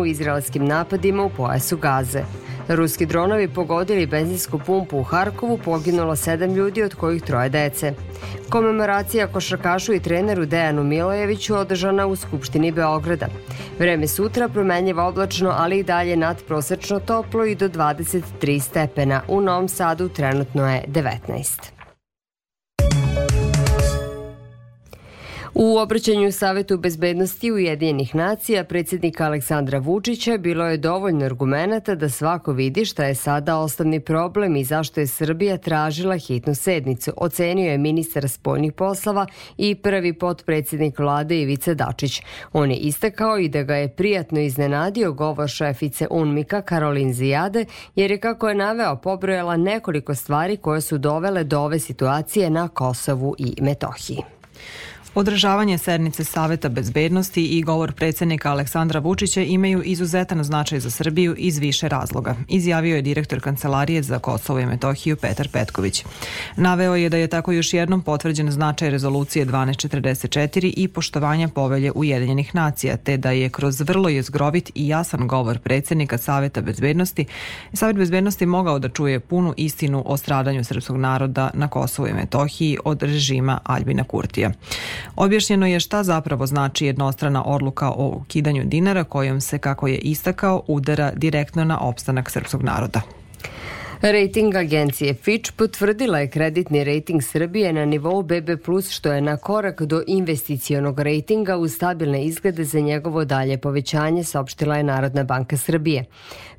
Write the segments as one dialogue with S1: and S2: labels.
S1: u izraelskim napadima u pojasu Gaze. Ruski dronovi pogodili benzinsku pumpu u Harkovu, poginulo sedam ljudi, od kojih troje dece. Komemoracija košarkašu i treneru Dejanu Milojeviću održana u Skupštini Beograda. Vreme sutra promenjiva oblačno, ali i dalje nadprosečno toplo i do 23 stepena. U Novom Sadu trenutno je 19. U obraćanju Savetu bezbednosti Ujedinjenih nacija predsjednika Aleksandra Vučića bilo je dovoljno argumenta da svako vidi šta je sada osnovni problem i zašto je Srbija tražila hitnu sednicu, ocenio je ministar spoljnih poslova i prvi potpredsjednik vlade Ivica Dačić. On je istakao i da ga je prijatno iznenadio govor šefice UNMIKA Karolin Zijade, jer je kako je naveo pobrojala nekoliko stvari koje su dovele do ove situacije na Kosovu i Metohiji.
S2: Održavanje sednice Saveta bezbednosti i govor predsednika Aleksandra Vučića imaju izuzetan značaj za Srbiju iz više razloga, izjavio je direktor Kancelarije za Kosovo i Metohiju Petar Petković. Naveo je da je tako još jednom potvrđen značaj rezolucije 1244 i poštovanja povelje Ujedinjenih nacija, te da je kroz vrlo jezgrovit i jasan govor predsednika Saveta bezbednosti, Savet bezbednosti mogao da čuje punu istinu o stradanju srpskog naroda na Kosovo i Metohiji od režima Albina Kurtija. Objašnjeno je šta zapravo znači jednostrana odluka o ukidanju dinara kojom se, kako je istakao, udara direktno na opstanak srpskog naroda.
S1: Rating agencije Fitch potvrdila je kreditni rating Srbije na nivou BB+, što je na korak do investicionog ratinga uz stabilne izglede za njegovo dalje povećanje, saopštila je Narodna banka Srbije.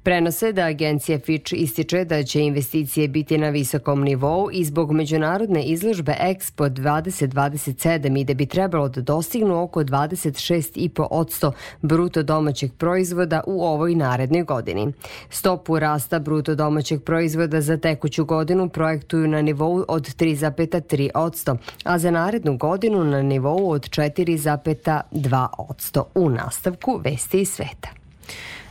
S1: Prenose da agencija Fitch ističe da će investicije biti na visokom nivou i zbog međunarodne izložbe Expo 2027 i da bi trebalo da dostignu oko 26,5% bruto domaćeg proizvoda u ovoj narednoj godini. Stopu rasta bruto domaćeg proizvoda za tekuću godinu projektuju na nivou od 3,3%, a za narednu godinu na nivou od 4,2%. U nastavku vesti iz sveta.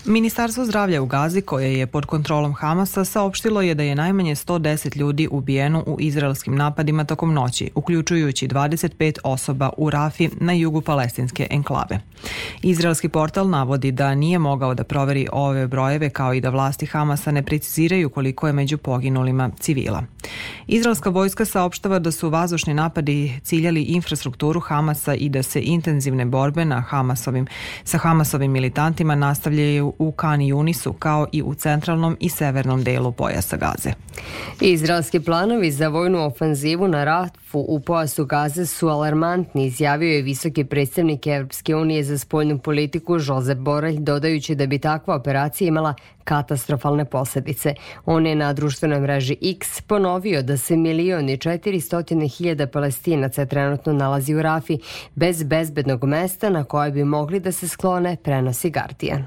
S2: Ministarstvo zdravlja u Gazi, koje je pod kontrolom Hamasa, saopštilo je da je najmanje 110 ljudi ubijeno u izraelskim napadima tokom noći, uključujući 25 osoba u Rafi na jugu palestinske enklave. Izraelski portal navodi da nije mogao da proveri ove brojeve kao i da vlasti Hamasa ne preciziraju koliko je među poginulima civila. Izraelska vojska saopštava da su vazdušni napadi ciljali infrastrukturu Hamasa i da se intenzivne borbe na Hamasovim, sa Hamasovim militantima nastavljaju u Kani Junisu kao i u centralnom i severnom delu pojasa Gaze.
S1: Izraelski planovi za vojnu ofanzivu na Rafu u pojasu Gaze su alarmantni, izjavio je visoki predstavnik Evropske unije za spoljnu politiku Josep Borelj, dodajući da bi takva operacija imala katastrofalne posledice. On je na društvenoj mreži X ponovio da se milioni 400 hiljada palestinaca trenutno nalazi u Rafi bez bezbednog mesta na koje bi mogli da se sklone, prenosi Guardian.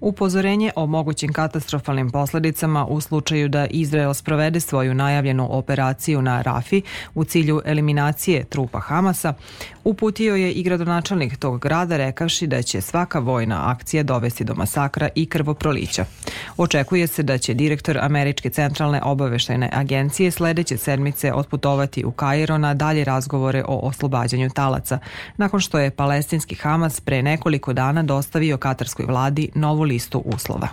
S2: Upozorenje o mogućim katastrofalnim posledicama u slučaju da Izrael sprovede svoju najavljenu operaciju na Rafi u cilju eliminacije trupa Hamasa, uputio je i gradonačelnik tog grada rekavši da će svaka vojna akcija dovesti do masakra i krvoprolića. Očekuje se da će direktor Američke centralne obaveštajne agencije sledeće sedmice otputovati u Kairo na dalje razgovore o oslobađanju talaca, nakon što je palestinski Hamas pre nekoliko dana dostavio katarskoj vladi novu listu uslova.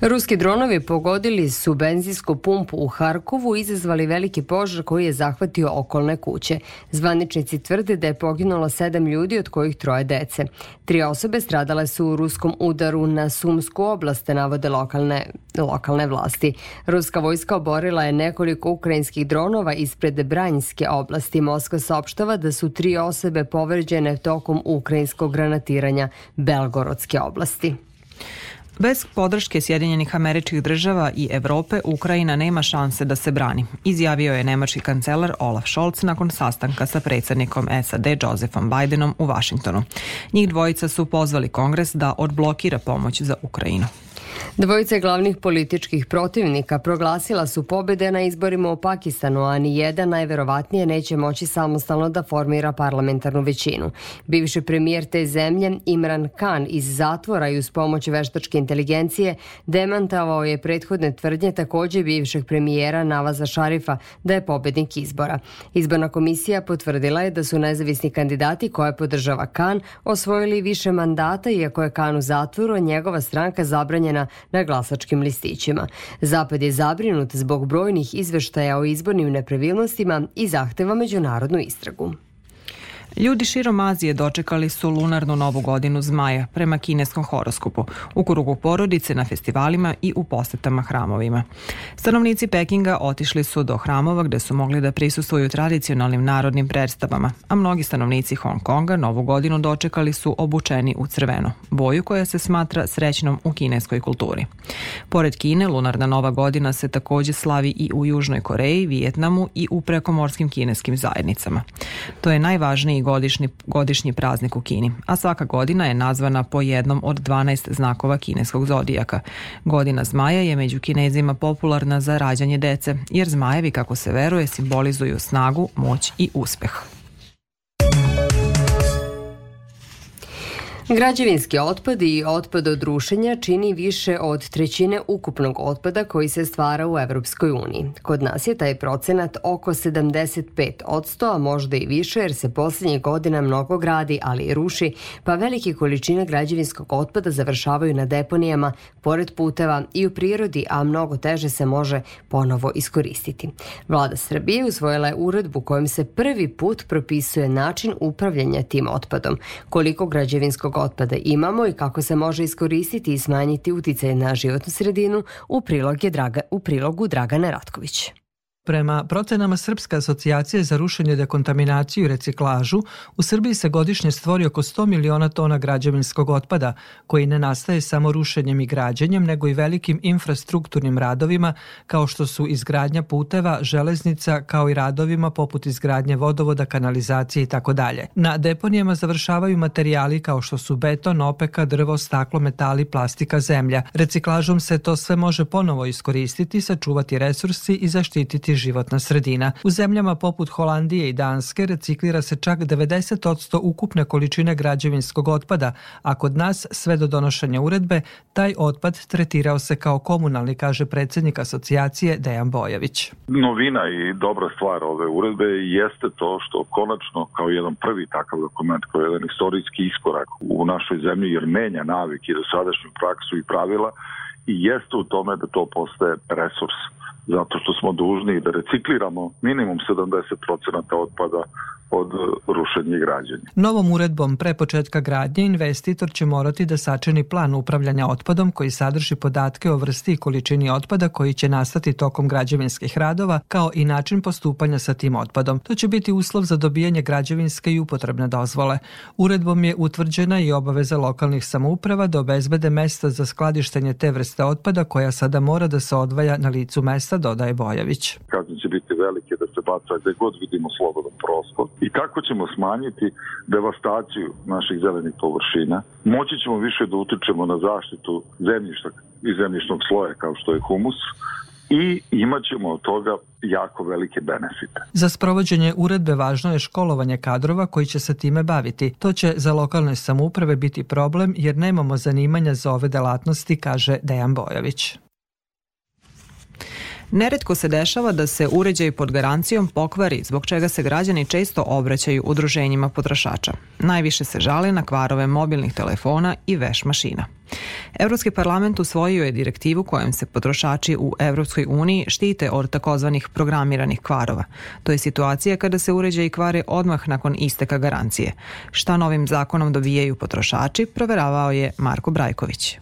S1: Ruski dronovi pogodili su benzinsku pumpu u Harkovu i izazvali veliki požar koji je zahvatio okolne kuće. Zvaničnici tvrde da je poginulo sedam ljudi, od kojih troje dece. Tri osobe stradale su u ruskom udaru na Sumsku oblast, navode lokalne, lokalne vlasti. Ruska vojska oborila je nekoliko ukrajinskih dronova ispred Branjske oblasti. Moskva saopštava da su tri osobe povređene tokom ukrajinskog granatiranja Belgorodske oblasti.
S2: Bez podrške Sjedinjenih američkih država i Evrope, Ukrajina nema šanse da se brani, izjavio je nemački kancelar Olaf Scholz nakon sastanka sa predsednikom SAD Josephom Bidenom u Vašingtonu. Njih dvojica su pozvali kongres da odblokira pomoć za Ukrajinu.
S1: Dvojice glavnih političkih protivnika proglasila su pobede na izborima u Pakistanu, a ni jedan najverovatnije neće moći samostalno da formira parlamentarnu većinu. Bivši premijer te zemlje, Imran Khan, iz zatvora i uz pomoć veštačke inteligencije demantavao je prethodne tvrdnje takođe bivšeg premijera Navaza Šarifa da je pobednik izbora. Izborna komisija potvrdila je da su nezavisni kandidati koje podržava Khan osvojili više mandata, iako je Khan u zatvoru, a njegova stranka zabranjena na glasačkim listićima. Zapad je zabrinut zbog brojnih izveštaja o izbornim nepravilnostima i zahteva međunarodnu istragu.
S2: Ljudi širom Azije dočekali su lunarnu novu godinu zmaja prema kineskom horoskopu, u krugu porodice, na festivalima i u posetama hramovima. Stanovnici Pekinga otišli su do hramova gde su mogli da prisustuju tradicionalnim narodnim predstavama, a mnogi stanovnici Hong Konga novu godinu dočekali su obučeni u crveno, boju koja se smatra srećnom u kineskoj kulturi. Pored Kine, lunarna nova godina se takođe slavi i u Južnoj Koreji, Vijetnamu i u prekomorskim kineskim zajednicama. To je najvažniji godišnji, godišnji praznik u Kini, a svaka godina je nazvana po jednom od 12 znakova kineskog zodijaka. Godina zmaja je među kinezima popularna za rađanje dece, jer zmajevi, kako se veruje, simbolizuju snagu, moć i uspeh.
S1: Građevinski otpad i otpad od rušenja čini više od trećine ukupnog otpada koji se stvara u Evropskoj uniji. Kod nas je taj procenat oko 75 od 100, a možda i više jer se poslednjih godina mnogo gradi, ali i ruši, pa velike količine građevinskog otpada završavaju na deponijama, pored puteva i u prirodi, a mnogo teže se može ponovo iskoristiti. Vlada Srbije usvojila je uredbu kojom se prvi put propisuje način upravljanja tim otpadom, koliko građevinskog otpada imamo i kako se može iskoristiti i smanjiti uticaj na životnu sredinu u, prilog je Draga, u prilogu Dragane Ratković.
S3: Prema procenama Srpske asocijacije za rušenje, dekontaminaciju i reciklažu, u Srbiji se godišnje stvori oko 100 miliona tona građevinskog otpada, koji ne nastaje samo rušenjem i građenjem, nego i velikim infrastrukturnim radovima, kao što su izgradnja puteva, železnica, kao i radovima poput izgradnje vodovoda, kanalizacije i tako dalje. Na deponijama završavaju materijali kao što su beton, opeka, drvo, staklo, metali, plastika, zemlja. Reciklažom se to sve može ponovo iskoristiti, sačuvati resursi i zaštititi životna sredina. U zemljama poput Holandije i Danske reciklira se čak 90% ukupne količine građevinskog otpada, a kod nas sve do donošenja uredbe taj otpad tretirao se kao komunalni, kaže predsednik asocijacije Dejan Bojović.
S4: Novina i dobra stvar ove uredbe jeste to što konačno kao jedan prvi takav dokument, kao jedan istorijski iskorak u našoj zemlji jer menja navik i dosadašnju praksu i pravila i jeste u tome da to postaje resurs zato što smo dužni da recikliramo minimum 70% otpada od rušenja i građenja.
S3: Novom uredbom pre početka gradnje investitor će morati da sačini plan upravljanja otpadom koji sadrži podatke o vrsti i količini otpada koji će nastati tokom građevinskih radova kao i način postupanja sa tim otpadom. To će biti uslov za dobijanje građevinske i upotrebne dozvole. Uredbom je utvrđena i obaveza lokalnih samouprava da obezbede mesta za skladištenje te vrste otpada koja sada mora da se odvaja na licu mesta, dodaje Bojavić.
S4: Kazne će biti velike da se baca gde god vidimo slobodan prostor i kako ćemo smanjiti devastaciju naših zelenih površina. Moći ćemo više da utičemo na zaštitu zemljišta i zemljišnog sloja kao što je humus, i imat ćemo od toga jako velike benefite.
S3: Za sprovođenje uredbe važno je školovanje kadrova koji će se time baviti. To će za lokalne samouprave biti problem jer nemamo zanimanja za ove delatnosti, kaže Dejan Bojović.
S2: Neretko se dešava da se uređaj pod garancijom pokvari, zbog čega se građani često obraćaju udruženjima potrošača. Najviše se žale na kvarove mobilnih telefona i veš mašina. Evropski parlament usvojio je direktivu kojom se potrošači u Evropskoj uniji štite od takozvanih programiranih kvarova. To je situacija kada se uređaji kvare odmah nakon isteka garancije. Šta novim zakonom dobijaju potrošači, proveravao je Marko Brajković.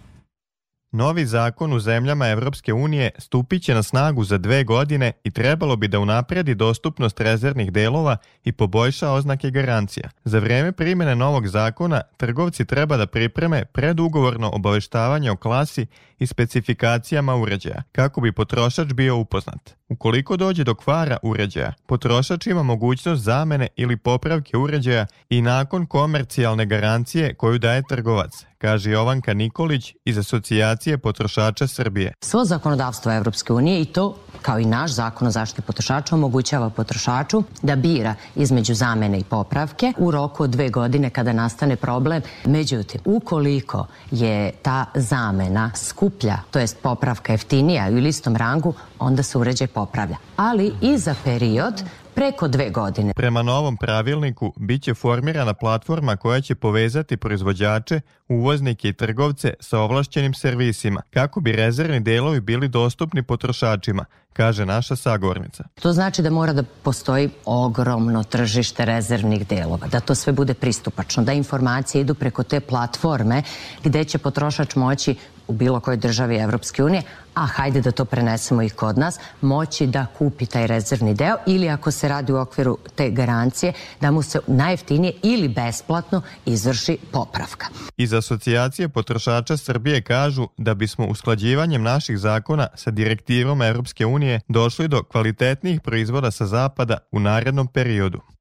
S5: Novi zakon u zemljama Evropske unije stupiće na snagu za dve godine i trebalo bi da unapredi dostupnost rezervnih delova i poboljša oznake garancija. Za vreme primjene novog zakona trgovci treba da pripreme predugovorno obaveštavanje o klasi i specifikacijama uređaja, kako bi potrošač bio upoznat. Ukoliko dođe do kvara uređaja, potrošač ima mogućnost zamene ili popravke uređaja i nakon komercijalne garancije koju daje trgovac, kaže Jovanka Nikolić iz Asocijacije potrošača Srbije.
S6: Svo zakonodavstvo Evropske unije i to kao i naš zakon o zaštiti potrošača omogućava potrošaču da bira između zamene i popravke u roku od dve godine kada nastane problem. Međutim, ukoliko je ta zamena skuplja, to jest popravka jeftinija i u listom rangu, onda se uređaj popravlja. Ali i za period preko dve godine.
S5: Prema novom pravilniku biće formirana platforma koja će povezati proizvođače, uvoznike i trgovce sa ovlašćenim servisima, kako bi rezervni delovi bili dostupni potrošačima, kaže naša sagornica.
S6: To znači da mora da postoji ogromno tržište rezervnih delova, da to sve bude pristupačno, da informacije idu preko te platforme gde će potrošač moći u bilo kojoj državi Evropske unije, a hajde da to prenesemo i kod nas, moći da kupi taj rezervni deo ili ako se radi u okviru te garancije, da mu se najjeftinije ili besplatno izvrši popravka.
S5: Iz asocijacije potrošača Srbije kažu da bismo usklađivanjem naših zakona sa direktivom Evropske unije došli do kvalitetnijih proizvoda sa zapada u narednom periodu.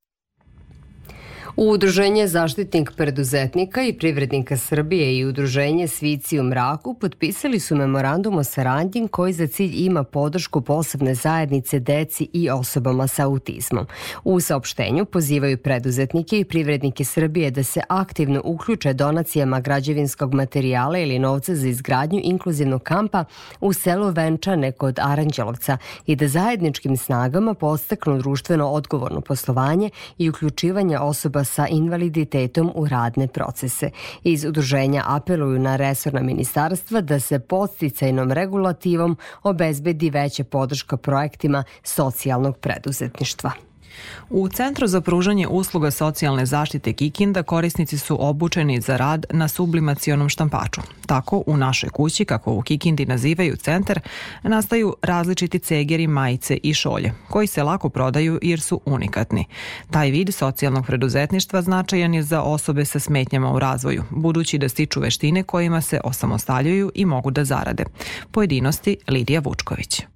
S1: U Udruženje Zaštitnik preduzetnika i privrednika Srbije i Udruženje Svici u mraku potpisali su memorandum o saradnji koji za cilj ima podršku posebne zajednice deci i osobama sa autizmom. U saopštenju pozivaju preduzetnike i privrednike Srbije da se aktivno uključe donacijama građevinskog materijala ili novca za izgradnju inkluzivnog kampa u selu Venčane kod Aranđelovca i da zajedničkim snagama postaknu društveno odgovorno poslovanje i uključivanje osoba sa invaliditetom u radne procese. Iz udruženja apeluju na resorna ministarstva da se podsticajnom regulativom obezbedi veća podrška projektima socijalnog preduzetništva.
S2: U Centru za pružanje usluga socijalne zaštite Kikinda korisnici su obučeni za rad na sublimacionom štampaču. Tako u našoj kući, kako u Kikindi nazivaju centar, nastaju različiti cegeri, majice i šolje, koji se lako prodaju jer su unikatni. Taj vid socijalnog preduzetništva značajan je za osobe sa smetnjama u razvoju, budući da stiču veštine kojima se osamostaljuju i mogu da zarade. Pojedinosti Lidija Vučković.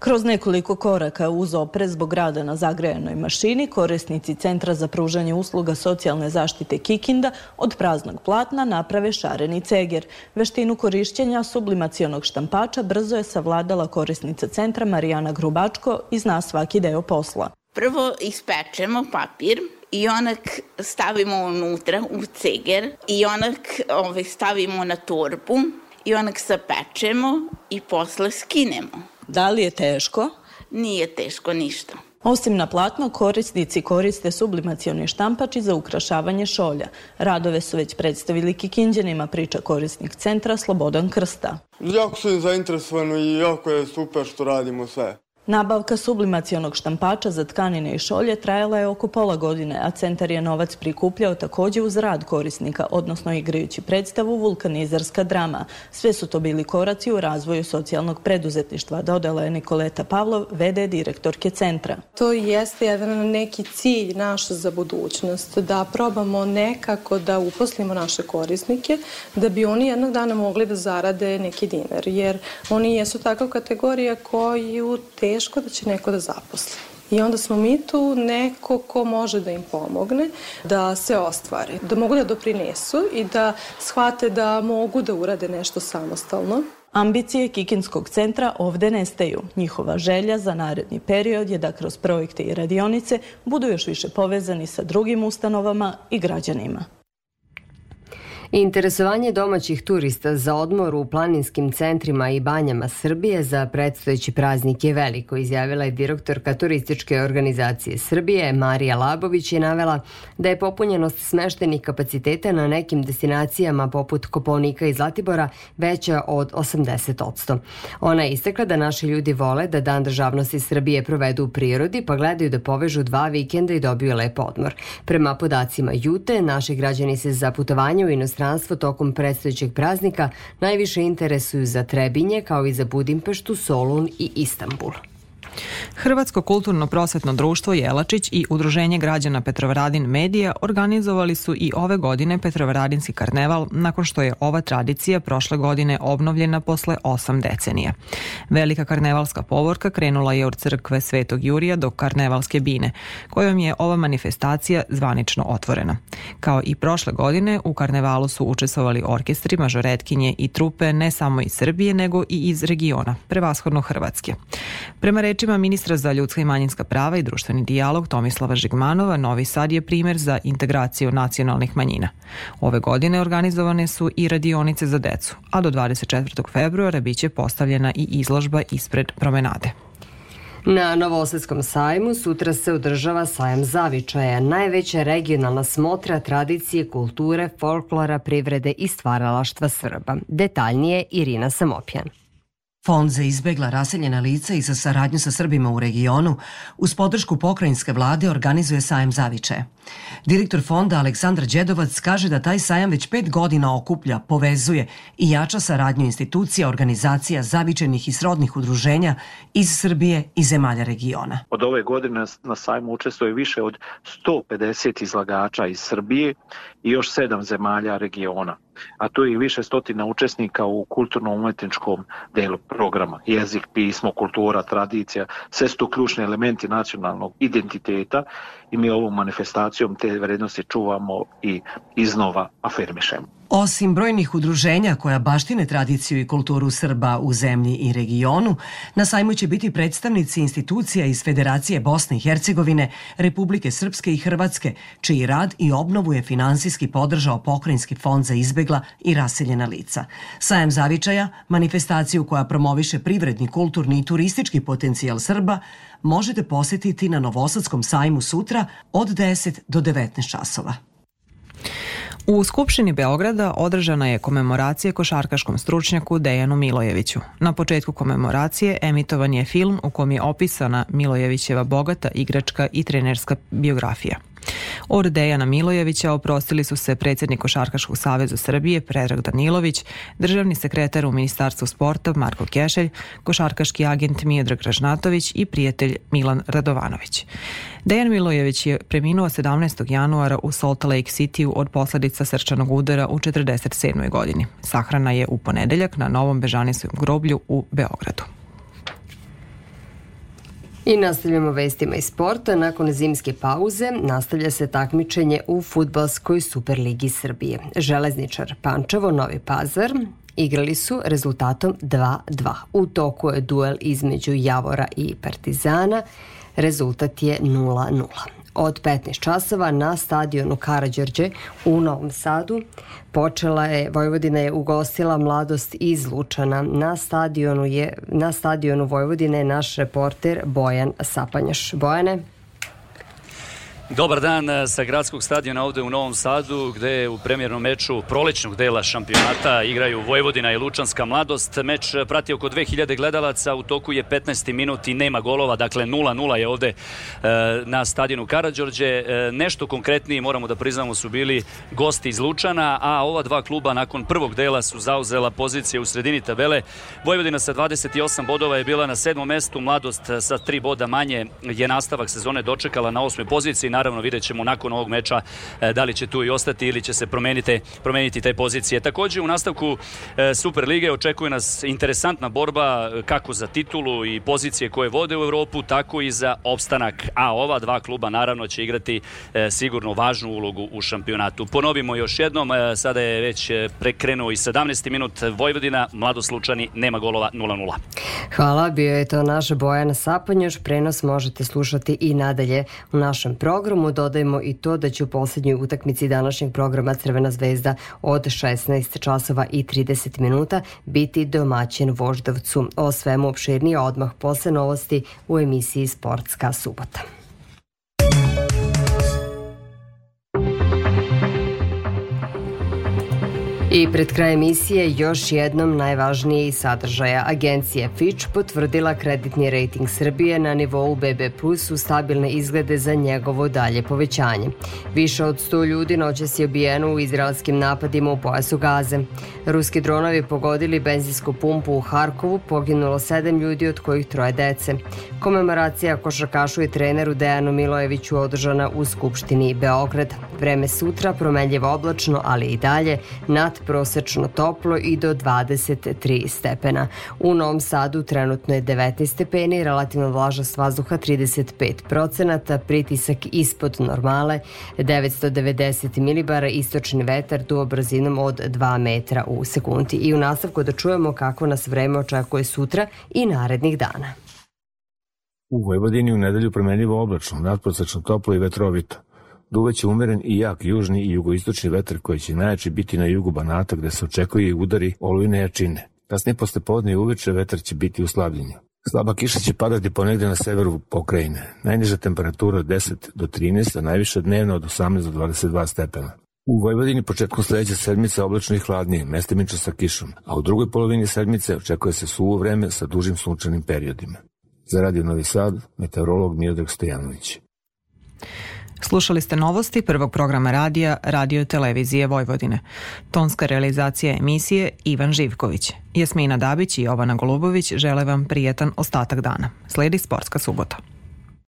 S7: Kroz nekoliko koraka uz oprez zbog rada na zagrejanoj mašini, korisnici Centra za pružanje usluga socijalne zaštite Kikinda od praznog platna naprave šareni ceger. Veštinu korišćenja sublimacionog štampača brzo je savladala korisnica centra Marijana Grubačko i zna svaki deo posla.
S8: Prvo ispečemo papir i onak stavimo unutra u ceger i onak ovaj, stavimo na torbu i onak sapečemo i posle skinemo.
S7: Da li je teško?
S8: Nije teško ništa.
S7: Osim na platno, korisnici koriste sublimacioni štampači za ukrašavanje šolja. Radove su već predstavili Kikinđanima, priča korisnik centra Slobodan Krsta.
S9: Jako sam zainteresovan i jako je super što radimo sve.
S7: Nabavka sublimacionog štampača za tkanine i šolje trajala je oko pola godine, a centar je novac prikupljao takođe uz rad korisnika, odnosno igrajući predstavu Vulkanizarska drama. Sve su to bili koraci u razvoju socijalnog preduzetništva, dodala je Nikoleta Pavlov, VD direktorke centra.
S10: To jeste jedan neki cilj naš za budućnost, da probamo nekako da uposlimo naše korisnike, da bi oni jednog dana mogli da zarade neki dinar, jer oni jesu takva kategorija koju teško teško da će neko da zaposli. I onda smo mi tu neko ko može da im pomogne da se ostvare, da mogu da doprinesu i da shvate da mogu da urade nešto samostalno.
S7: Ambicije Kikinskog centra ovde nestaju. Njihova želja za naredni period je da kroz projekte i radionice budu još više povezani sa drugim ustanovama i građanima.
S1: Interesovanje domaćih turista za odmor u planinskim centrima i banjama Srbije za predstojeći praznik je veliko, izjavila je direktorka turističke organizacije Srbije Marija Labović i navela da je popunjenost smeštenih kapaciteta na nekim destinacijama poput Koponika i Zlatibora veća od 80%. Ona je istakla da naši ljudi vole da Dan državnosti Srbije provedu u prirodi pa gledaju da povežu dva vikenda i dobiju lep odmor. Prema podacima Jute, naši građani se za putovanje u inostranstvo inostranstvo tokom predstojećeg praznika najviše interesuju za Trebinje kao i za Budimpeštu, Solun i Istanbul.
S2: Hrvatsko kulturno prosvetno društvo Jelačić i Udruženje građana Petrovaradin Medija organizovali su i ove godine Petrovaradinski karneval nakon što je ova tradicija prošle godine obnovljena posle osam decenija. Velika karnevalska povorka krenula je od crkve Svetog Jurija do karnevalske bine, kojom je ova manifestacija zvanično otvorena. Kao i prošle godine, u karnevalu su učestvovali orkestri, mažoretkinje i trupe ne samo iz Srbije, nego i iz regiona, prevashodno Hrvatske. Prema rečima ministra za ljudska i manjinska prava i društveni dijalog Tomislava Žigmanova, Novi Sad je primer za integraciju nacionalnih manjina. Ove godine organizovane su i radionice za decu, a do 24. februara biće postavljena i izložba ispred promenade.
S1: Na Novosadskom sajmu sutra se održava sajam zavičaja, najveća regionalna smotra tradicije, kulture, folklora, privrede i stvaralaštva Srba. Detaljnije Irina Samopjan.
S11: Fond za izbegla raseljena lica i za saradnju sa Srbima u regionu uz podršku pokrajinske vlade organizuje sajem zavičaja. Direktor fonda Aleksandar Đedovac kaže da taj sajam već pet godina okuplja, povezuje i jača saradnju institucija, organizacija, zavičenih i srodnih udruženja iz Srbije i zemalja regiona.
S12: Od ove godine na sajmu učestvuje više od 150 izlagača iz Srbije i još sedam zemalja regiona a tu je i više stotina učesnika u kulturno-umetničkom delu programa. Jezik, pismo, kultura, tradicija, sve su to ključni elementi nacionalnog identiteta i mi ovom manifestacijom te vrednosti čuvamo i iznova afirmišemo.
S11: Osim brojnih udruženja koja baštine tradiciju i kulturu Srba u zemlji i regionu, na sajmu će biti predstavnici institucija iz Federacije Bosne i Hercegovine, Republike Srpske i Hrvatske, čiji rad i obnovu je finansijski podržao Pokrajinski fond za izbegla i raseljena lica. Sajem zavičaja, manifestaciju koja promoviše privredni, kulturni i turistički potencijal Srba, možete posetiti na Novosadskom sajmu sutra od 10 do 19 časova.
S2: U Skupštini Beograda održana je komemoracija košarkaškom stručnjaku Dejanu Milojeviću. Na početku komemoracije emitovan je film u kom je opisana Milojevićeva bogata igračka i trenerska biografija. Od Dejana Milojevića oprostili su se predsjednik Košarkaškog saveza Srbije Predrag Danilović, državni sekretar u Ministarstvu sporta Marko Kešelj, košarkaški agent Mijedrag Ražnatović i prijatelj Milan Radovanović. Dejan Milojević je preminuo 17. januara u Salt Lake City od posledica srčanog udara u 47. godini. Sahrana je u ponedeljak na Novom Bežaniskom groblju u Beogradu.
S1: I nastavljamo vestima iz sporta. Nakon zimske pauze nastavlja se takmičenje u futbalskoj Superligi Srbije. Železničar Pančevo, Novi Pazar igrali su rezultatom 2-2. U toku je duel između Javora i Partizana. Rezultat je 0-0 od 15 časova na stadionu Karadžorđe u Novom Sadu. Počela je, Vojvodina je ugostila mladost iz Lučana. Na stadionu, je, na stadionu Vojvodine je naš reporter Bojan Sapanjaš. Bojane?
S13: Dobar dan eh, sa gradskog stadiona ovde u Novom Sadu gde u premjernom meču prolećnog dela šampionata igraju Vojvodina i Lučanska mladost. Meč prati oko 2000 gledalaca, u toku je 15. minut i nema golova, dakle 0-0 je ovde eh, na stadionu Karadžorđe. Eh, nešto konkretniji moramo da priznamo su bili gosti iz Lučana, a ova dva kluba nakon prvog dela su zauzela pozicije u sredini tabele. Vojvodina sa 28 bodova je bila na sedmom mestu, mladost sa 3 boda manje je nastavak sezone dočekala na osmoj poziciji naravno vidjet ćemo nakon ovog meča e, da li će tu i ostati ili će se promeniti, promeniti te pozicije. Takođe u nastavku e, Super Lige očekuje nas interesantna borba e, kako za titulu i pozicije koje vode u Europu, tako i za opstanak. A ova dva kluba naravno će igrati sigurno važnu ulogu u šampionatu. Ponovimo još jednom, sada je već prekrenuo i 17. minut Vojvodina, Mladoslučani, nema golova 0-0.
S1: Hvala, bio je to naš Bojan Sapanjoš. Prenos možete slušati i nadalje u našem programu programu dodajemo i to da će u poslednjoj utakmici današnjeg programa Crvena zvezda od 16 časova i 30 minuta biti domaćin Voždovcu. O svemu opširnije odmah posle novosti u emisiji Sportska subota. I pred kraj emisije još jednom najvažnije sadržaja. Agencija Fitch potvrdila kreditni rating Srbije na nivou BB u stabilne izglede za njegovo dalje povećanje. Više od 100 ljudi noćas je obijeno u izraelskim napadima u pojasu Gaze. Ruski dronovi pogodili benzinsku pumpu u Harkovu, poginulo sedam ljudi od kojih troje dece. Komemoracija košarkašu i treneru Dejanu Milojeviću održana u Skupštini Beograd. Vreme sutra promenljivo oblačno, ali i dalje nad prosečno toplo i do 23 stepena. U Novom Sadu trenutno je 19 stepeni, relativno vlažnost vazduha 35 procenata, pritisak ispod normale 990 milibara, istočni vetar duo brzinom od 2 metra u sekundi. I u nastavku da čujemo kako nas vreme očekuje sutra i narednih dana.
S14: U Vojvodini u nedelju promenljivo oblačno, nadprosečno toplo i vetrovito. Duvaće umeren i jak južni i jugoistočni vetar koji će najjači biti na jugu Banata gde se očekuje i udari olujne jačine. Kasnije posle podne i uveče vetar će biti u slabljenju. Slaba kiša će padati ponegde na severu pokrajine. Najniža temperatura od 10 do 13, a najviša dnevna od 18 do 22 stepena. U Vojvodini početkom sledeće sedmice oblačno i hladnije, mestimično sa kišom, a u drugoj polovini sedmice očekuje se suvo vreme sa dužim sunčanim periodima. Za Radio Novi Sad, meteorolog Miodrag Stojanović.
S2: Slušali ste novosti prvog programa radija Radio Televizije Vojvodine. Tonska realizacija emisije Ivan Živković. Jasmina Dabić i Jovana Golubović žele vam prijetan ostatak dana. Sledi sportska subota.